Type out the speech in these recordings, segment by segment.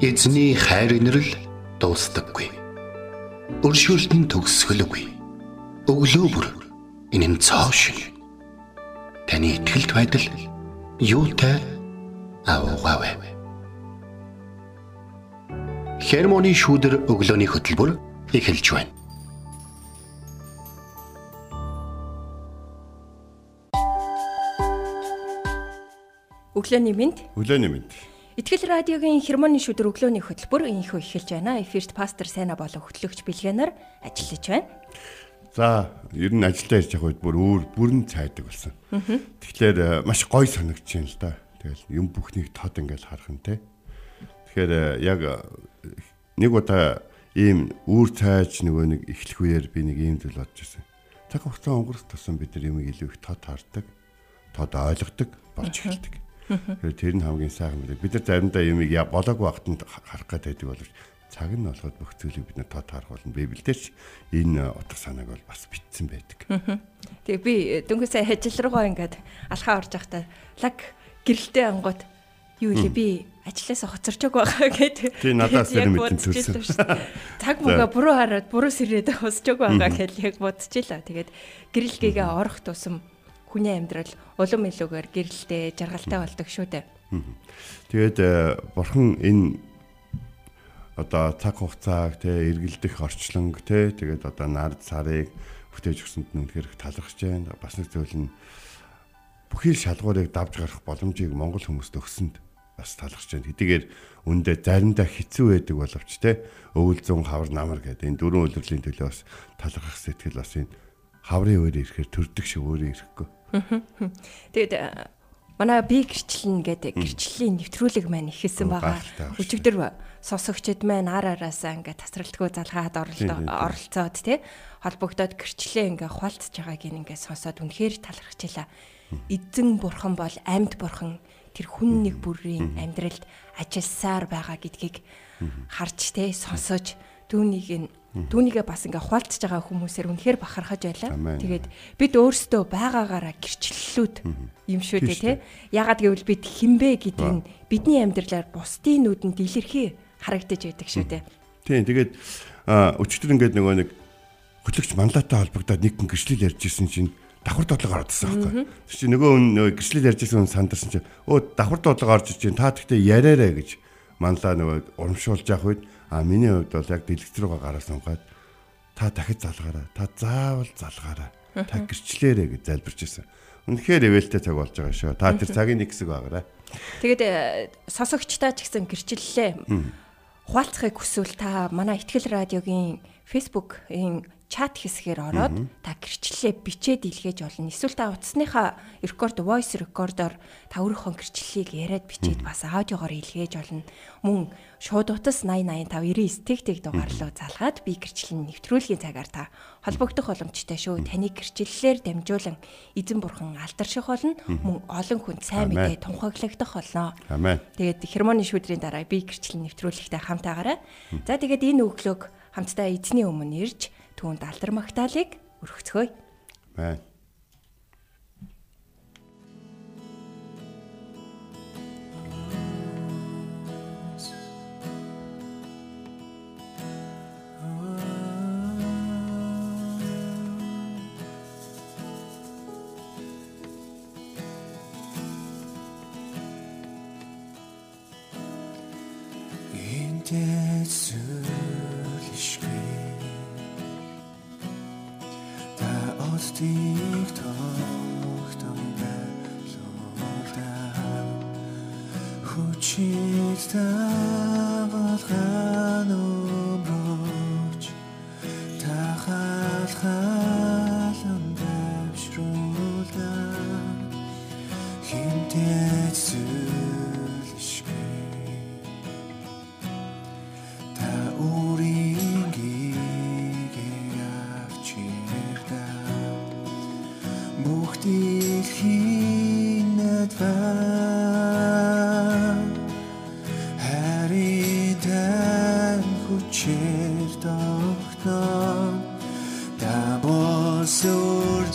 Эзний хайр инрэл дуустдаггүй. Өршөөлт нь төгсгөлгүй. Өглөө бүр энэ нь цоо шиг. Таны ихтгэлд байдал юутай аавгаавэ. Хермоны шүүдэр өглөөний хөтөлбөр эхэлж байна. Өглөөний мэнд. Өглөөний мэнд. Итгэл радиогийн хермоны шүдэр өглөөний хөтөлбөр инхүү эхэлж байна. Эфирт пастор Сайна болон хөтлөгч Билгэнаар ажиллаж байна. За, ер нь ажилдаа ирж явах үед бүр өөр бүрэн цайдаг болсон. Тэгэхээр э, маш гоё санагдаж байна л да. Тэгэл юм бүхнийг тод ингээл харах нь те. Тэгэхээр э, яг э, нэг удаа ийм үүр цайж нөгөө нэг эхлэх үеэр би нэг ийм зүйл бодож ирсэн. Цаг хугацаа өнгөрөх тусам бид нар юм илүү их тод хардаг, тод ойлгодог, болж эхэлдэг. Тэр нь хамгийн сайхан мэт. Бид нар заримдаа юмыг болоогүй багтанд харах гэдэг боловч цаг нь болоход бүх зүйлийг бид нар тод харах болно. Библиэлд ч энэ утга санааг бол бас бичсэн байдаг. Тэгээ би дөнгөсөө хажил руугаа ингээд алхаа орж явахдаа лаг гэрэлтэй ангууд юу илээ би ажлаас хоцорчог байгаа гэдэг. Тий надаас тэр мэдэн төрсөн. Цаг мөөгө буруу хараад буруу сэрээд хосчог байгаа гэж яг бодчихлаа. Тэгээд гэрэлгээгээ орох тусам хүний амьдрал улам илүүгээр гэрэлтэй, жаргалтай болдог шүү дээ. Тэгээд э, бурхан энэ одоо цаг хугацааг те эргэлдэх орчлонг те тэгээд одоо нард сарыг бүтээж өгсөнд нь үнэхээр талархаж байна. Бас нэг зүйл нь бүхий л шалгуурыг давж гарах боломжийг монгол хүмүүст өгсөнд бас талархаж байна. Хэдийгээр үндэ заримдаа хэцүү байдаг боловч те өвөл зүүн хавар намар гэдэг энэ дөрвөн үйлрлийн төлөө бас талархах сэтгэл бас энэ хаврын өөр ирэхээр төрдөг шиг өөрөө ирэхгүй. Тэгээд манай би гэрчлэн гэдэг гэрчлийн нэвтрүүлэг маань ихэсэн байгаа. Өчигдөр сонсогчд маань ар араасаа ингээд тасралтгүй залгаад оролцоод тий холбогдоод гэрчлээ ингээ хуалцж байгааг ингээ сонсоод үнэхээр талархчихлаа. Эзэн бурхан бол амьд бурхан. Тэр хүн нэг бүрийн амьдралд ажилласаар байгаа гэдгийг харж тий сонсож түүнийг нь түүнийгээ бас ингээ хуалцж байгаа хүмүүсээр үнэхээр бахархаж байлаа. Тэгээд бид өөрсдөө байгаагаараа гэрчлэлүүд юм шүү дээ тий. Ягаад гэвэл бид хинбэ гэдэг нь бидний амьдралаар бусдын нүдэнд илэрхий харагдаж байдаг шүү дээ. Тийм тэгээд өчтөр ингээд нөгөө нэг хөтлөгч манлаатай холбогдоод нэг гэрчлэл ярьж ирсэн чинь давхар дуудлага орж ирсэн байхгүй. Тэр чинь нөгөө нөгөө гэрчлэл ярьж ирсэн хүн сандарсан чинь өө давхар дуудлага орж иж чинь та тэгтээ яриараа гэж манлаа нөгөө урамшуулж явах үед А миний хувьд бол яг дэлгэц рүүгээ гараа сунгаад та дахид залгаараа. Та заавал залгаараа. Та гэрчлээрэ гэж залбирч ирсэн. Үнэхээр эвэлтэй цаг болж байгаа шүү. Та тэр цагийн нэг хэсэг байгаарай. Тэгээд э, сосогчтой ч гэсэн гэрчлэлээ. Хуалцахыг хүсвэл та манай ихтгэл радиогийн Facebook-ийн чат хэсгээр ороод та гэрчлэлээ бичээд илгээж болно. Эсвэл та утасныхаа рекорд voice recorder та өөрийнхөө гэрчлэлийг яриад бичээд бас аудиогоор илгээж болно. Мөн шууд утас 8085 99 тэг тэг дугаарлуу залгаад би гэрчлэл нэвтрүүлгийн цагаар та холбогдох боломжтой шүү. Таны гэрчлэлээр дамжуулан эзэн бурхан алдарших болно. Мөн олон хүнд сайн мэдээ тунхаглагдах болно. Тэгээд хермоны шүүдрийн дараа би гэрчлэл нэвтрүүлэгтэй хамтаагаарай. За тэгээд энэ өглөөг хамтдаа эзний өмнө ирж түүнд алдар магтаалыг өргөцгөөе. Амен. Time.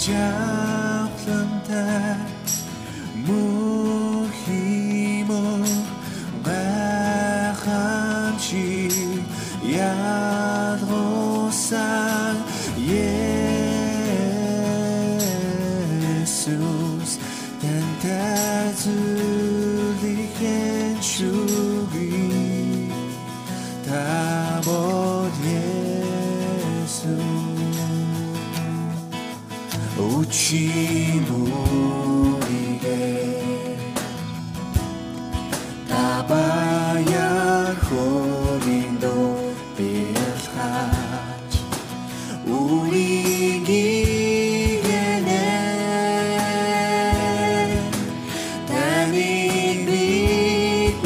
家。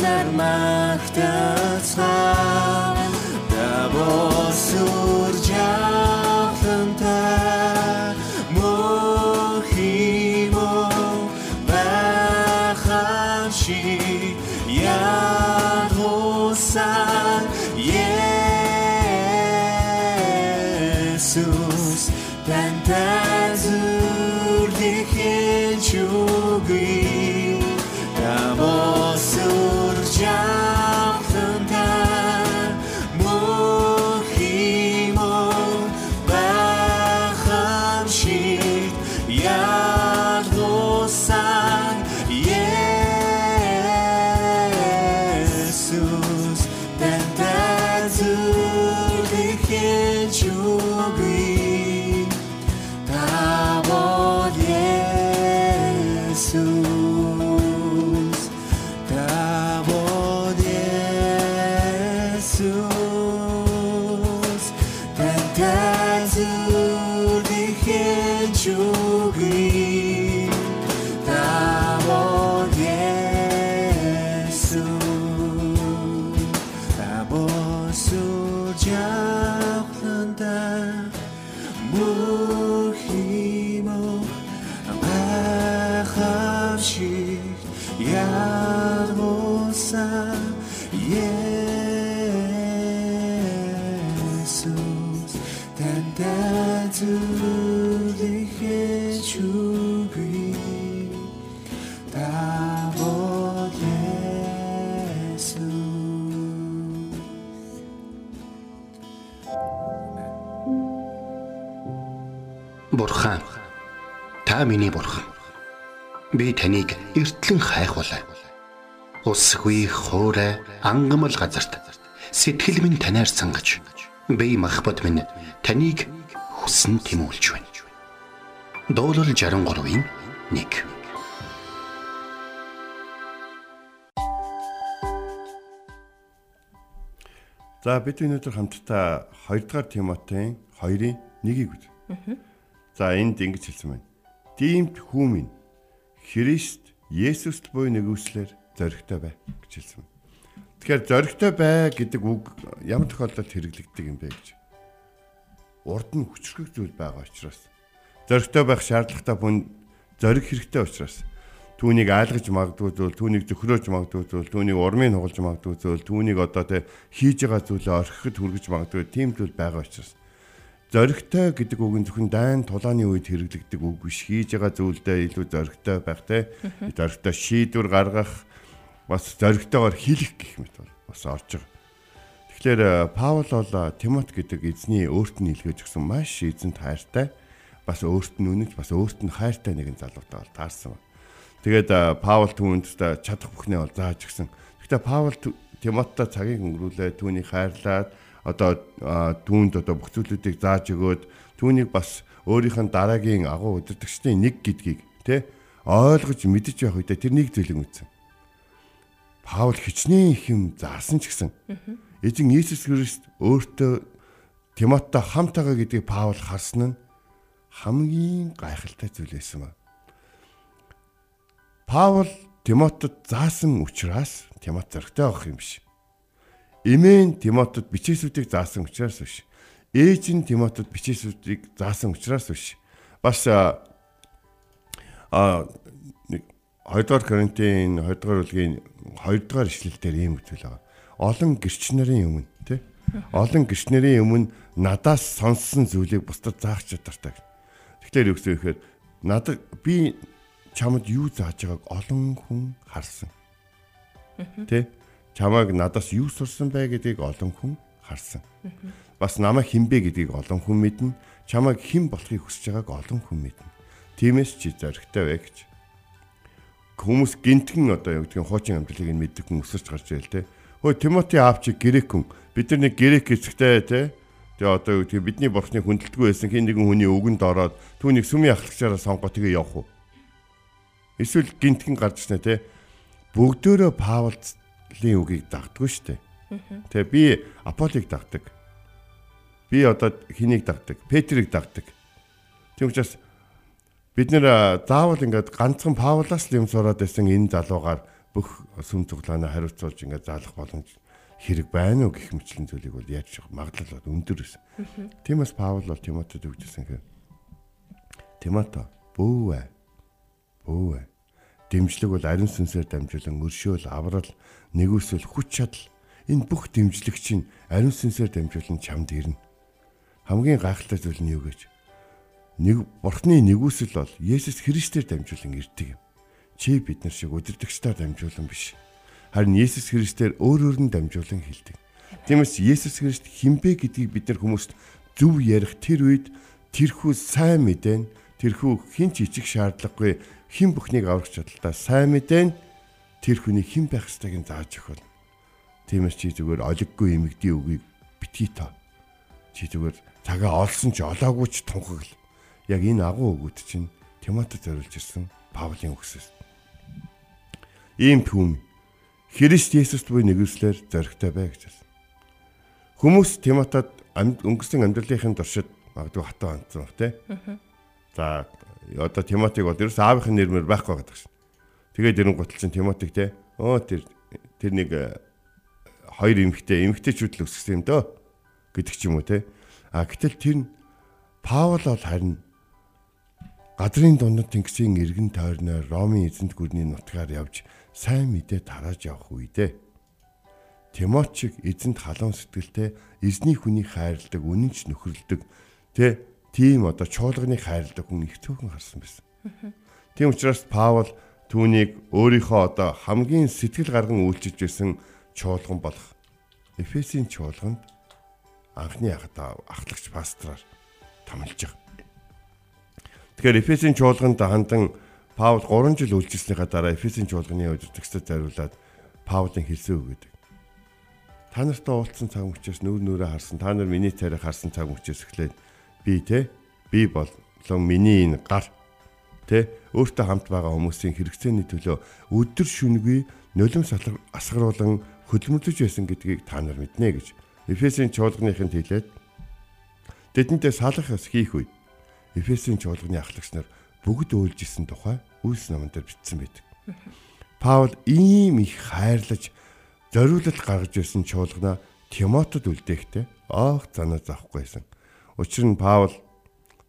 der Macht der Zeit. through the hedge, you Бурхан та миний бурхан. Би таныг эртлэн хайхвалаа. Усгүй хоорой ангамл газарт сэтгэл минь танаар сангаж би махбат минь таныг хүсн тимүүлж байна. Дуурал 63-ийн 1 За бид өнөөдөр хамтдаа 2 дугаар Тимотийн 2-ын 1-ийг үз. За энд ингэж хэлсэн байна. Диймт хүмүн Христ Есүст буй нэгүслэр зоригтой бай гэж хэлсэн байна. Тэгэхээр зоригтой бай гэдэг үг ямар тохиолдолд хэрэглэгддэг юм бэ гэж. Урд нь хүчрэх зүйл байгаа учраас зоригтой байх шаардлагатай бүн зориг хэрэгтэй учраас түүнийг айлгаж магадгүй зүйл, түүнийг зөхрөөж магадгүй зүйл, түүнийг урмыг хугалж магадгүй зүйл, түүнийг одоо тэ хийж байгаа зүйлээ орхиход хүргэж магадгүй тийм зүйл байгаа учраас зоригтой гэдэг үг нь зөвхөн дайн тулааны үед хэрэглэгдэг үг биш. Хийж байгаа зүйлдээ илүү зоригтой байх те. Зоригтой шийдвэр гаргах бас зоригтойгоор хийх гэх мэт бол бас орж байгаа. Тэгэхээр э, Паул бол э, Тимот гэдэг эзний өөрт нь илгээж өгсөн маш эзэнт хайртай бас өөрт нь үнэж бас өөрт нь хайртай нэгэн залуутай бол таарсан. Тэгээд э, Паул түүнд чадах бүхнээ бол зааж өгсөн. Гэхдээ Паул Тимоттой цагийг өнгөрүүлээ түүнийг хайрлаад одоо түүнд одоо бүх зүйлүүдийг зааж өгөөд түүнийг бас өөрийнх нь дараагийн агуу удирдагчдын нэг гэдгийг тэ ойлгож мэдэж явах үедээ тэр нэг зүйлийг үтсэн. Паул хичнээн их юм заасан ч гэсэн эзэн Иесус Христ өөртөө Тимоттой хамт байгаа гэдгийг Паул харсан нь хамгийн гайхалтай зүйл байсан ба. Паул Тимотод заасан учраас Тимот зоригтой авах юм биш. Эмээн Тимотод бичээсүүдийг заасан учраас биш. Ээж нь Тимотод бичээсүүдийг заасан учраас биш. Бас а 2 дугаар Коринтын 2 дугаар бүлгийн 2 дугаар ишлэлдэр ийм үгтэй байгаа. Олон гэрч нарын өмнө тий Олон гэрч нарын өмнө надаас сонссон зүйлийг бусдад заах чадвартай. Тэгэхээр юу гэсэн юм хэрэг надад би чамд юу зааж байгааг олон хүн харсан. Тэ? Чамайг надаас юу сурсан бэ гэдгийг олон хүн харсан. Бас намайг хинбэ гэдгийг олон хүн мэднэ. Чамайг хэн болохыг хүсэж байгааг олон хүн мэднэ. Тиймээс чи зоригтой бай гэж. Хүмүүс гинтгэн одоо юу гэдгийг хуучин амьдралыг нь мэддэг хүн өсөрч гарч ирэл тэ. Хөөе Тимоти аав чи грек хүн. Бид нар нэг грек эцэгтэй тэ. Тэгээ одоо юу гэдгийг бидний бурхны хүндэлтгүй байсан хин нэгэн хүний үгэнд ороод түүнийг сүмийн ахлагчаараа сонгоо тэгээ явах уу? Эсвэл гинтгэн гарч ирнэ те. Бүгдөө Паулын үгийг дагдгүй штэ. Тэгээ би Аполлыг дагдаг. Би одоо хэнийг дагдаг? Петрийг дагдаг. Тийм учраас бид нэр заавал ингээд ганцхан Паулаас л юм сураад байсан энэ залуугаар бүх сүм цуглаанаа хариуцуулж ингээд заалах боломж хэрэг байна уу гэх мэтлэн зүйлийг бол яаж магадлал бол өндөр байсан. Тиймээс Паул бол Тимотед өгдсөн хэрэг. Тимото бүүвэ. Бүүвэ. Дэмжлэг бол ариун сүнсээр дамжуулан өршөөл, аврал, нэгүсэл, хүч чадал энэ бүх дэмжлэг чинь ариун сүнсээр дамжуулан чамд ирнэ. Хамгийн гайхалтай зүйл нь юу гэж? Нэг бурхны нэгүсэл бол Есүс Христээр дамжуулан ирдэг юм. Чи бид нар шиг өдөртөгчдаар дамжуулан биш харин Есүс Христээр өөрөөр нь дамжуулан хэлдэг. Тиймээс Есүс Христ хинбэ гэдгийг бид нар хүмүүст зөв ярих тэр үед тэрхүү сайн мэдэн тэрхүү хин ч ичих шаардлагагүй хин бүхнийг аврах чадaltaа сайн мэдэн тэр хүний хэн байх ёстойг нь зааж өгөх. Тиймээс чи зүгээр олиггүй эмэгдийн үгийг битгий тоо. Чи зүгээр цагаа олсон ч олоогүй ч тунхагл. Яг энэ агуу өгөөд чинь Тимотед зориулж ирсэн Паулийн үгсээс. Ийм түүм Христ Есүст буй нэгүслэр зоригтой бай гэж хэлсэн. Хүмүүс Тимотод өнгөрсөн амьдралынхын туршид магадгүй хатаа онцсон баг тий. За одоо Тимотиг бол ерөөс аавынхын нэрмээр байхгүй гэдэг шин. Тэгээд эрен гутал чинь Тимотиг тий. Өө тэр тэр нэг э, хоёр эмэгтэй эмэгтэйчүүд л өсгсөн юм дөө гэдэг ч юм уу тий. А гэтэл тэр нь Паул бол харин газрын дундад тэнгисийн эргэн тойрноор Ромын эзэнт гүрний нутгаар явж сайн мэдээ тарааж явах үедээ Тимот шиг эзэнт халуун сэтгэлтэй эзний хүний хайрладаг үнэнч нөхөрлөдөг тэ тийм одоо чуулганы хайрладаг хүн их цөөхөн харсан байсан. Тийм учраас Паул түүнийг өөрийнхөө одоо хамгийн сэтгэл гарган үйлчилж байсан чуулган болох Эфесийн чуулганд анхны ахлагч пастраар томилж байгаа. Тэгэхээр Эфесийн чуулганд хандан Паул 3 жил үйлчилснийхаа дараа Эфесийн чуулганы удирдагчдад зориулаад Паулын хэлсэн үг гэдэг. Та нартай уулзсан цаг мөчөөс нүүр нүрээ харсан. Та нар миний тарих харсан цаг мөчөөс эхлээд би те би болон миний энэ гар те өөртөө хамт байгаа хүмүүсийн хэрэгцээний төлөө өдөр шүнгүй нулим асгаруулan хөдөлмөрлөж байсан гэдгийг та нар мэднэ гэж Эфесийн чуулганыхынд хэлээд тэдэнтэй салах ёс хийх үед Эфесийн чуулганы ахлагч нар бүгд өөлж исэн тухай Үлс номон дээр бичсэн байдаг. Паул ийм их хайрлаж зориулалт гаргаж ирсэн чуулгана Тимотед үлдээхтэй оох занаа заахгүйсэн. Учир нь Паул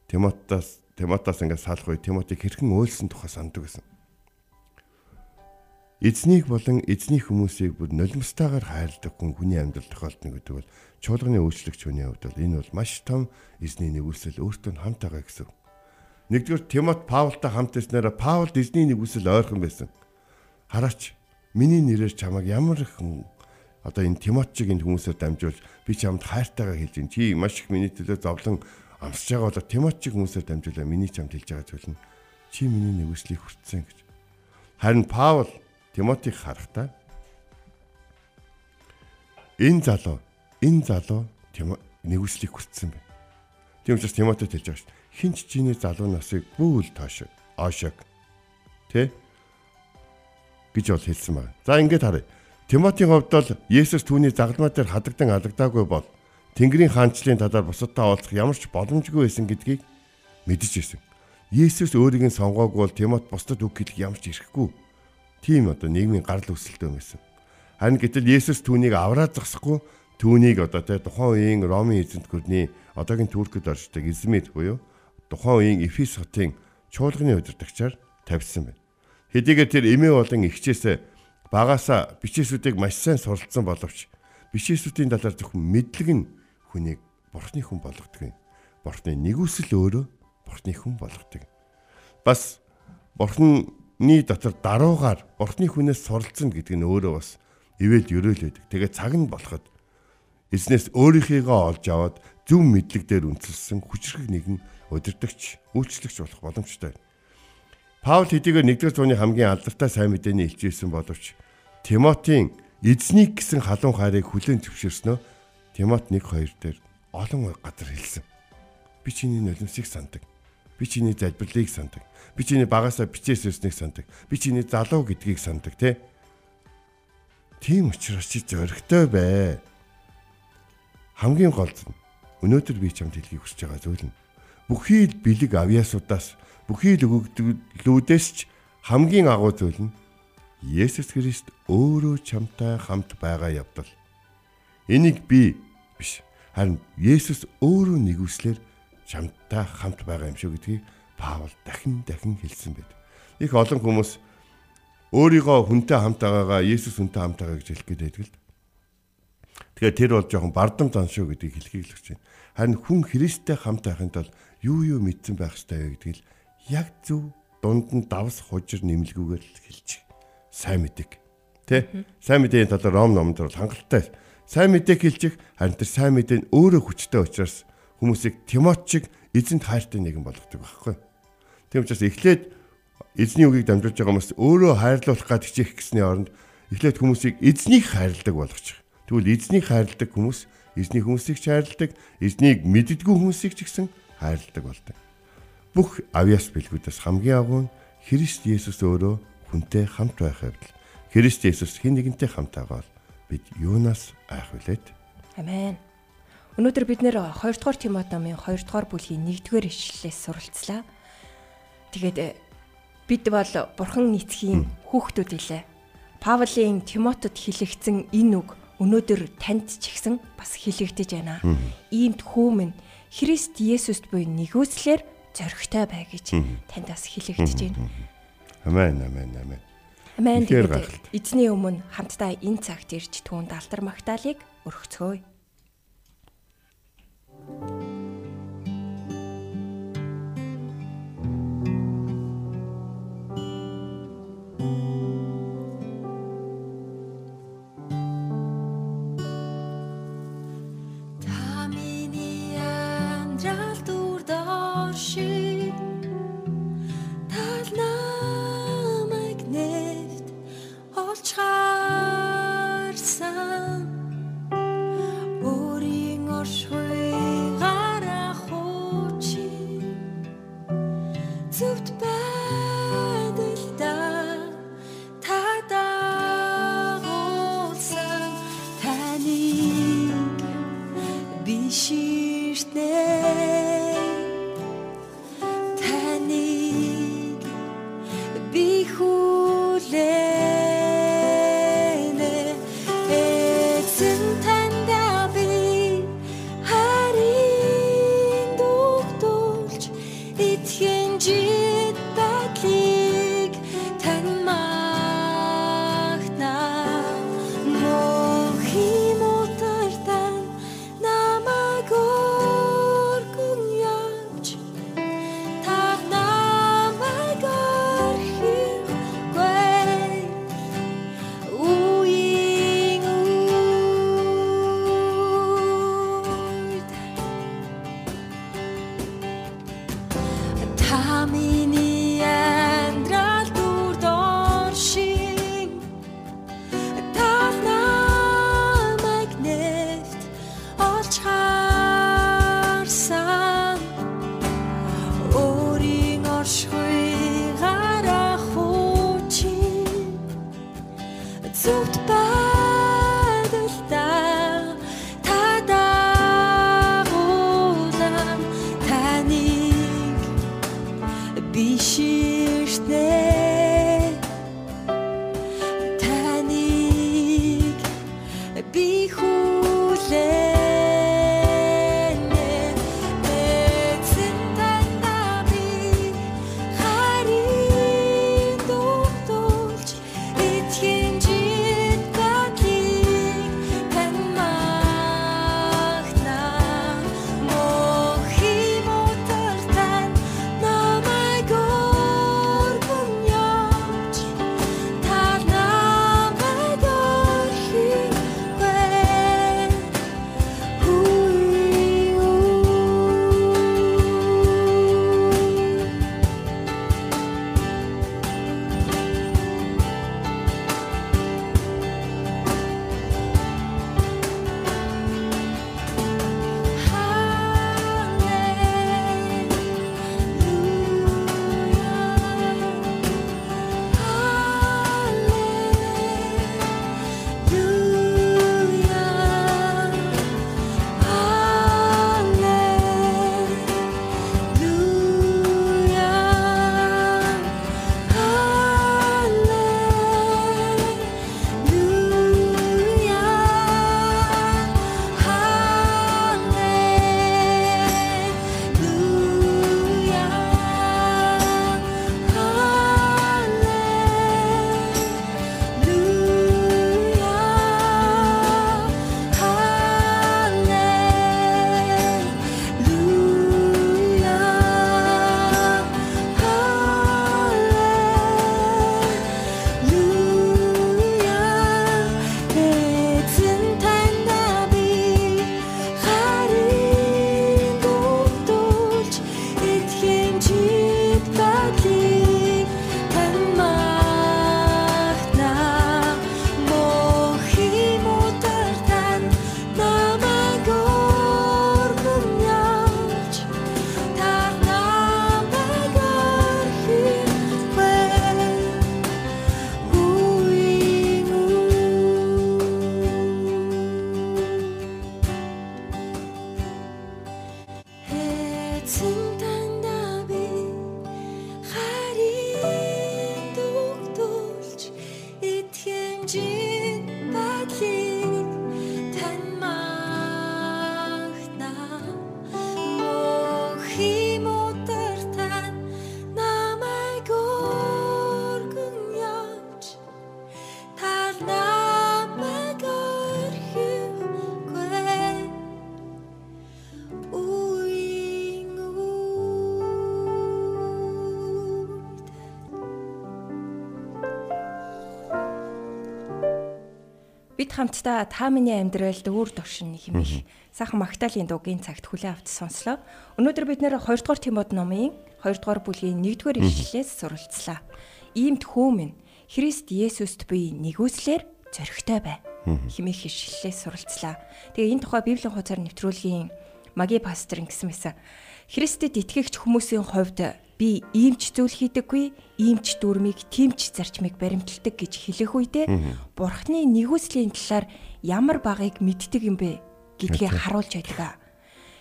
Тимотаас Тимотаас ингээд салах үе Тимотиг хэрхэн өөлсөн тухай санддаг гэсэн. Эзнийг болон эзний хүмүүсийг бүр нулимстаагаар хайрладаг хүн хүний амьдрал тохиолдно гэдэг бол чуулганы үйлчлэгч хүний хувьд бол энэ бол маш том эзний нэгүсэл өөртөө хамт байгаа гэсэн. Нэгдүгээр Тимот Паултай хамт ирснээр Паул эзний нэг үсэл ойрхон байсан. Хараач миний нэрээр чамайг ямар их одоо энэ Тимот шиг энэ хүмүүсээр дамжуулж би чамд хайртайгаа хэлж байна. Чи маш их миний төлөө зовлон амсж байгаа бол Тимот шиг хүмүүсээр дамжуулаа миний чамд хэлж байгаа зүйл нь чи миний нэг үслийг хүртсэн гэж. Харин Паул Тимотиг харахтаа энэ залуу энэ залуу нэг үслийг хүртсэн байна. Тийм учраас Тимотед хэлж байгаа шүү хинч чиний залуу насыг бүл тоошог оошог тэ гэж бол хэлсэн байна. За ингээд харъя. Тимотийн хувьд бол Есүс түүний загалмай дээр хадагдан алагдаагүй бол Тэнгэрийн хаанчлалын талаар бусадтай уулзах ямар ч боломжгүй байсан гэдгийг мэдэж ирсэн. Есүс өөрийг нь сонгоогүй бол Тимот бусдад үг хэлэх ямар ч ирэхгүй. Тийм одоо нийгмийн гарал үүсэлтэй байсан. Харин гэтэл Есүс түүнийг авраад зогсохгүй түүнийг одоо тэ тухайн үеийн Ромын эзэнт гүрний одоогийн Туркид оршдог Измит буюу тухайн үеийн Эфес хотын чуулганы удирдагчаар тавьсан байна. Хэдийгээр тэр эмээ болон ихчээс багаасаа бичээсүүдийг маш сайн суралцсан боловч бичээсүүдийн талаар зөвхөн мэдлэг нь хүнийг бурхны хүн болгодог юм. Бурхны нэгүсэл өөрөө бурхны хүн болгодог. Бас бурхны дотор даруугаар бурхны хүнээс суралцсан гэдэг нь өөрөө бас ивэл өрөөл байдаг. Тэгээ цаг нь болоход эзнээс өөрийнхийгөө олж аваад зөв мэдлэг дээр үндэслсэн хүчрэг нэгэн удирдахч, үйлчлэгч болох боломжтой. Паул хэдийгээр 1-р зууны хамгийн алдартай сайн мэдээний илчээсэн боловч Тимотийн эзнийг гэсэн халуун хайрыг хүлээн зөвшөөрснөө Тимот 1-2 дээр олон газар хэлсэн. Би чиний нулимсыг сандаг. Би чиний залбирлыг сандаг. Би чиний багасаа бичээс өснгийг сандаг. Би чиний залуу гэдгийг сандаг, тэ? Тийм учраас чи зөрөгтэй бай. Хамгийн гол нь өнөөдөр би чамд хэлхийг хүсэж байгаа зүйл нь бүхий л бэлэг авьяасуудаас бүхий л өгөгдлүүдээс ч хамгийн агуу зүйл нь Есүс Христ өөрөө чамтай хамт байгаа явдал Энийг би биш. Харин Есүс өөрөө нэгүслэр чамтай хамт байгаа юм шүү гэдгийг Паул дахин дахин хэлсэн байдаг. Их олон хүмүүс өөрийгөө хүнтэй хамт байгаагаа Есүс хүнтэй хамт байгаа гэж хэлэх гээд байдаг л. Тэгэхээр тэр бол жоохон бардам зан шүү гэдгийг хэлхийг л хүсэж байна. Харин хүн Христтэй хамт байхын тулд юу юу мэдсэн байх ёстой вэ гэдгийг яг зөв дунд нь давс хужир нэмэлгүйгээр л хэлж сайн мэдэг. Тэ? Сайн мэдээний талаар Ром номонд бол хангалттай. Сайн мэдээг хэлчих харин тэр сайн мэдээ нь өөрөө хүчтэй учраас хүмүүсийг Тимот шиг эзэнт хайртай нэгэн болгодог байхгүй. Тийм учраас эхлээд эзний үгийг дамжуулж байгаа хүмүүс өөрөө хайрлуулах гад хичээх гэсний оронд эхлээд хүмүүсийг эзнийг хайрладаг болгочих. Тэгвэл эзнийг хайрладаг хүмүүс эзний хүмүүсийг ч хайрладаг, эзнийг мэддэггүй хүмүүсийг ч гэсэн хайрладаг болдог. Бүх авьяас бэлгүүдээс хамгийн агуу нь Христ Есүс өөрөө хүнтэй хамт байх явдал. Христ Есүс хэн нэгэнтэй хамт байгаа бол бид юунаас айх вүлээд? Амен. Өнөөдөр бид нэр 2 дугаар Тимот номын 2 дугаар бүлгийн 1-р ишлэлээс суралцлаа. Тэгээд э, бид бол Бурхан нийцхийн хүүхдүүд илээ. Павлийн Тимотод хэлэгдсэн энэ үг өнөөдөр танд ч ихсэн бас хэлэгдэж байна. Иймд хүүмэн Христ Есүст буй нэгүслэр зоригтой бай гэж танд бас хэлэгдэж байна. Амен, амен, амен. Амен. Эзний өмнө хамтдаа энэ цагт ирж түүнд алтар магтаалык өргөцгөөе. Бид хамтдаа та миний амьдралд өөр дуршин хэмээх сайхан Магдалины дуугийн цагт хүлээн авч сонслоо. Өнөөдөр бид нэр 2 дугаар Тимод номын 2 дугаар бүлгийн 1 дугаар ишлэлээс суралцлаа. Иймд хүмүн Христ Есүст буй нэгүслэр зөрөгтэй бай. хэмээх ишлэлээс суралцлаа. Тэгээ энэ тухай Библийн хуудасаар нэвтрүүлгийн маги пастор ингэсэн байсан. Христэд итгэгч хүмүүсийн хувьд би иймч зүйл хийдэггүй, иймч дүрмийг, тиймч зарчмыг баримталдаг гэж хэлэх үедээ Бурхны нэгүслийн талаар ямар багыг мэддэг юм бэ гэдгийг харуулж байдаг.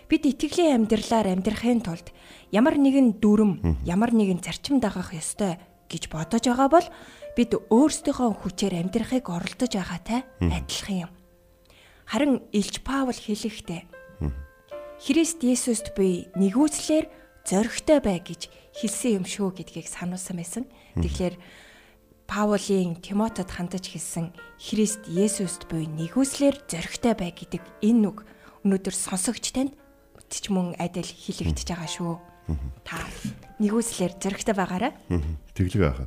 Бид итгэлийн амьдралаар амьдрахын тулд ямар нэгэн дүрм, ямар нэгэн зарчим дагах ёстой гэж бодож байгаа бол бид өөрсдийнхөө хүчээр амьдрахыг оролдож байгаатай адилхан юм. Харин Илч Паул хэлэхдээ Христ Есүст буй нэгүслэр зоригтой бай гэж хэлсэн юм шүү гэдгийг сануулсан байсан. Тэгэхээр Паулийн Тимотед хандаж хэлсэн Христ Есүст буй нэгүслэр зоригтой бай гэдэг энэ үг өнөөдөр сонсогч танд ч мөн адил хэлэгдэж байгаа шүү. Та нэгүслэр зоригтой байгаарай. Тэглэг аах.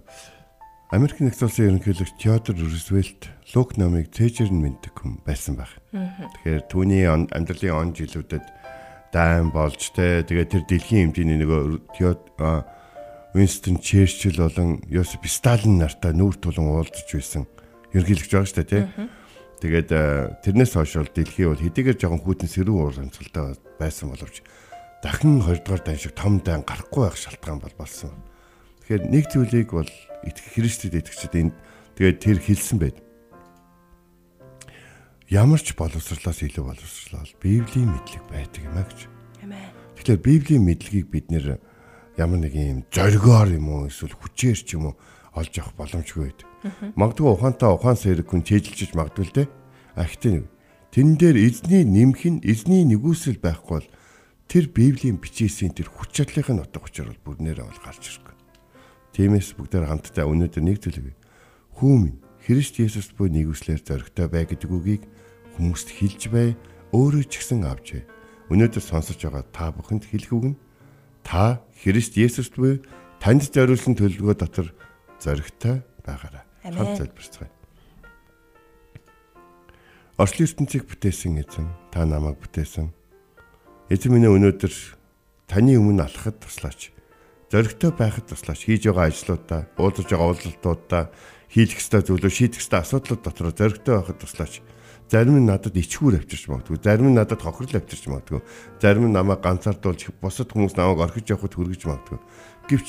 Америк нэгдсэн улсын ерөнхийлөгч Теодор Рузвельт Лук номыг цээжэр нь мэддэг хүн байсан баг. Тэгэхээр түүний амьдралын он жилүүдэд дайм болж те тэгээ тэр дэлхийн хэмжээний нөгөө Winston Churchill болон Йосип Сталин нартай нүүр тулан уулзж байсан ерөнхийлөгч байгаа шүү дээ тий. Тэгээд тэрнээс хойш бол дэлхий бол хэдийгээр жоохон хүүтэн сэрүүн уур амьсгалтай байсан боловч дахин 20 дугаар дан шиг том дан гарахгүй байх шалтгаан бол болсон. Тэгэхээр нэг зүйлийг бол итгэх Христэд итгэгчид энд тэгээд тэр хэлсэн байд. Ямар ч боловсрлоос илүү боловсрлол Библийн мэдлэг байдаг юм а гэж. Амен. Тэгэхээр Библийн мэдлэгийг бид нэр ямар нэгэн юм зоригоор юм уу эсвэл хүчээр ч юм уу олж авах боломжгүй байдаг. Магадгүй ухаантай ухаан сэрэг хүн чэжилж магадгүй л дээ. А нэг. Тэн дээр эзний нэмэх нь эзний нэгүсэл байхгүй бол тэр Библийн бичээсийн тэр хүч чадлын утга учир бол бүрнээрээ бол гарч ирэх. Тиймээс бүгдээр хамтдаа өнөөдөр нэг зүйлийг хүүмэн Христ Есүс буй нэгүслэр зоригтой бай гэдэг үгийг хүмүүст хэлж бай өөрөө ч гэсэн авч бай. Өнөөдөр сонсож байгаа та бүхэнд хэлэх үг нь та Христ Есүст буй танд зориулсан төлөвлөгөө дотор зоригтой байгаарай. Хамт залбирцгаая. Орчлын ертөнцийг бүтээсэн эзэн та намайг бүтээсэн. Эзэн минь өнөөдөр таны өмнө алхахад туслаач. Зоригтой байхад туслаач. Хийж байгаа ажлуудаа, уулзаж байгаа уулзалтуудаа, хийх ёстой зүйлөө шийдэх ёстой асуудлууд дотор зоригтой байхад туслаач. Зарим нь надад ичгүүр авчирч магадгүй, зарим нь надад хохирол авчирч магадгүй, зарим нь намайг ганцаардуулж бусад хүмүүс намайг орхиж явахд хүргэж магадгүй. Гэвч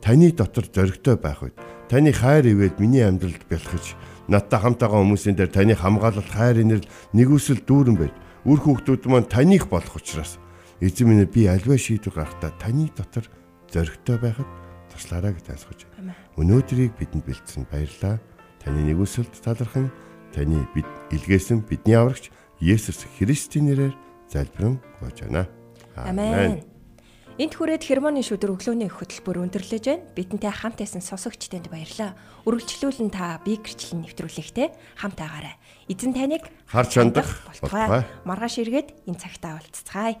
таны дотор зоригтой байх үед таны хайр ивэл миний амьдралд бэлхэж надтай хамт байгаа хүмүүсийн дээр таны хамгаалалт хайр инэрл нэгүсэл дүүрэн байж үр хүүхдүүд маань таних болох учраас эзэн минь би альва шийдвэр гаргахтаа таны дотор зоригтой байхад туслаарай гэж тайлбарж байна. Өнөөдрийг бидэнд бэлдсэн баярлалаа. Таны нэгүсэлд талархан таны бид илгээсэн бидний аврагч Есүс Христийн нэрээр залбирэн гуйж байна. Амен. Энд хүрээд хермоны шүдэр өглөөний хөтөлбөр өндөрлөж байна. Бидэнтэй хамт байсан сонсогчдод баярлалаа. Үргэлжлүүлэн та би гэрчлэн нэвтрүүлэхтэй хамт агаарай. Эзэн таныг Харж хандах болтугай. Маргааш эргээд энэ цагтаа уулзцгаая.